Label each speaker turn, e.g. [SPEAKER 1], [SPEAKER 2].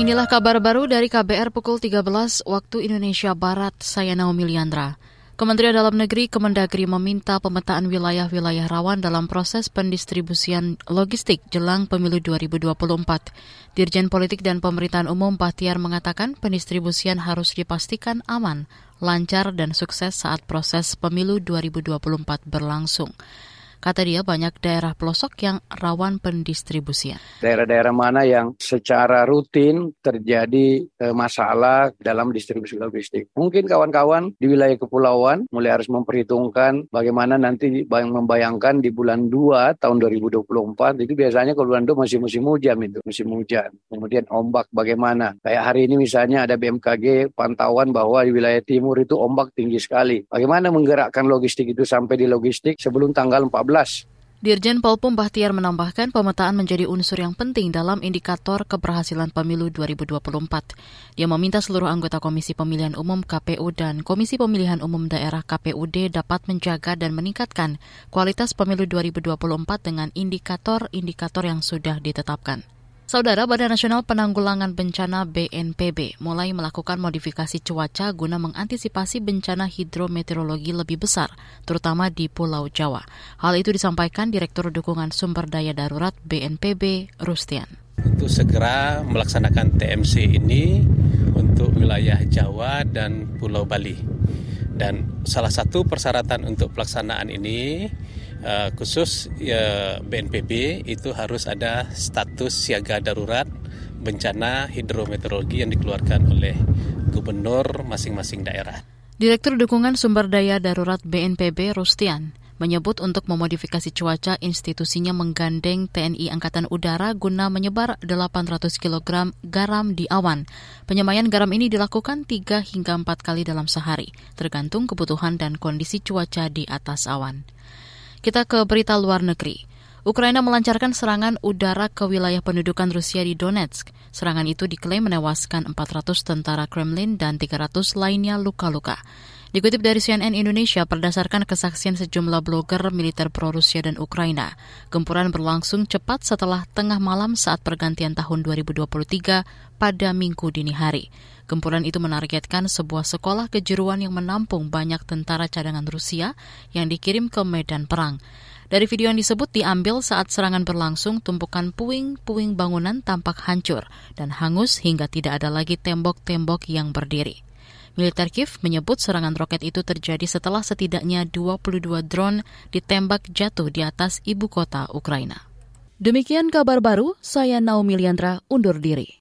[SPEAKER 1] Inilah kabar baru dari KBR pukul 13 waktu Indonesia Barat. Saya Naomi Liandra. Kementerian Dalam Negeri Kemendagri meminta pemetaan wilayah-wilayah rawan dalam proses pendistribusian logistik jelang pemilu 2024. Dirjen Politik dan Pemerintahan Umum Bahtiar mengatakan pendistribusian harus dipastikan aman, lancar, dan sukses saat proses pemilu 2024 berlangsung. Kata dia banyak daerah pelosok yang rawan pendistribusian.
[SPEAKER 2] Daerah-daerah mana yang secara rutin terjadi eh, masalah dalam distribusi logistik. Mungkin kawan-kawan di wilayah kepulauan mulai harus memperhitungkan bagaimana nanti membayangkan di bulan 2 tahun 2024 itu biasanya kalau bulan 2 masih musim hujan itu, musim hujan. Kemudian ombak bagaimana. Kayak hari ini misalnya ada BMKG pantauan bahwa di wilayah timur itu ombak tinggi sekali. Bagaimana menggerakkan logistik itu sampai di logistik sebelum tanggal 14
[SPEAKER 1] Dirjen Polpum Bahtiar menambahkan pemetaan menjadi unsur yang penting dalam indikator keberhasilan pemilu 2024. Dia meminta seluruh anggota Komisi Pemilihan Umum KPU dan Komisi Pemilihan Umum Daerah KPUD dapat menjaga dan meningkatkan kualitas pemilu 2024 dengan indikator-indikator yang sudah ditetapkan. Saudara Badan Nasional Penanggulangan Bencana BNPB mulai melakukan modifikasi cuaca guna mengantisipasi bencana hidrometeorologi lebih besar, terutama di Pulau Jawa. Hal itu disampaikan Direktur Dukungan Sumber Daya Darurat BNPB, Rustian.
[SPEAKER 3] Untuk segera melaksanakan TMC ini untuk wilayah Jawa dan Pulau Bali. Dan salah satu persyaratan untuk pelaksanaan ini uh, khusus uh, BNPB itu harus ada status siaga darurat bencana hidrometeorologi yang dikeluarkan oleh gubernur masing-masing daerah.
[SPEAKER 1] Direktur Dukungan Sumber Daya Darurat BNPB Rustian menyebut untuk memodifikasi cuaca institusinya menggandeng TNI Angkatan Udara guna menyebar 800 kg garam di awan. Penyemayan garam ini dilakukan 3 hingga 4 kali dalam sehari, tergantung kebutuhan dan kondisi cuaca di atas awan. Kita ke berita luar negeri. Ukraina melancarkan serangan udara ke wilayah pendudukan Rusia di Donetsk. Serangan itu diklaim menewaskan 400 tentara Kremlin dan 300 lainnya luka-luka. Dikutip dari CNN Indonesia, berdasarkan kesaksian sejumlah blogger militer pro-Rusia dan Ukraina, gempuran berlangsung cepat setelah tengah malam saat pergantian tahun 2023 pada minggu dini hari. Gempuran itu menargetkan sebuah sekolah kejuruan yang menampung banyak tentara cadangan Rusia yang dikirim ke medan perang. Dari video yang disebut diambil saat serangan berlangsung, tumpukan puing-puing bangunan tampak hancur dan hangus hingga tidak ada lagi tembok-tembok yang berdiri. Militer Kiev menyebut serangan roket itu terjadi setelah setidaknya 22 drone ditembak jatuh di atas ibu kota Ukraina. Demikian kabar baru, saya Naomi Liandra undur diri.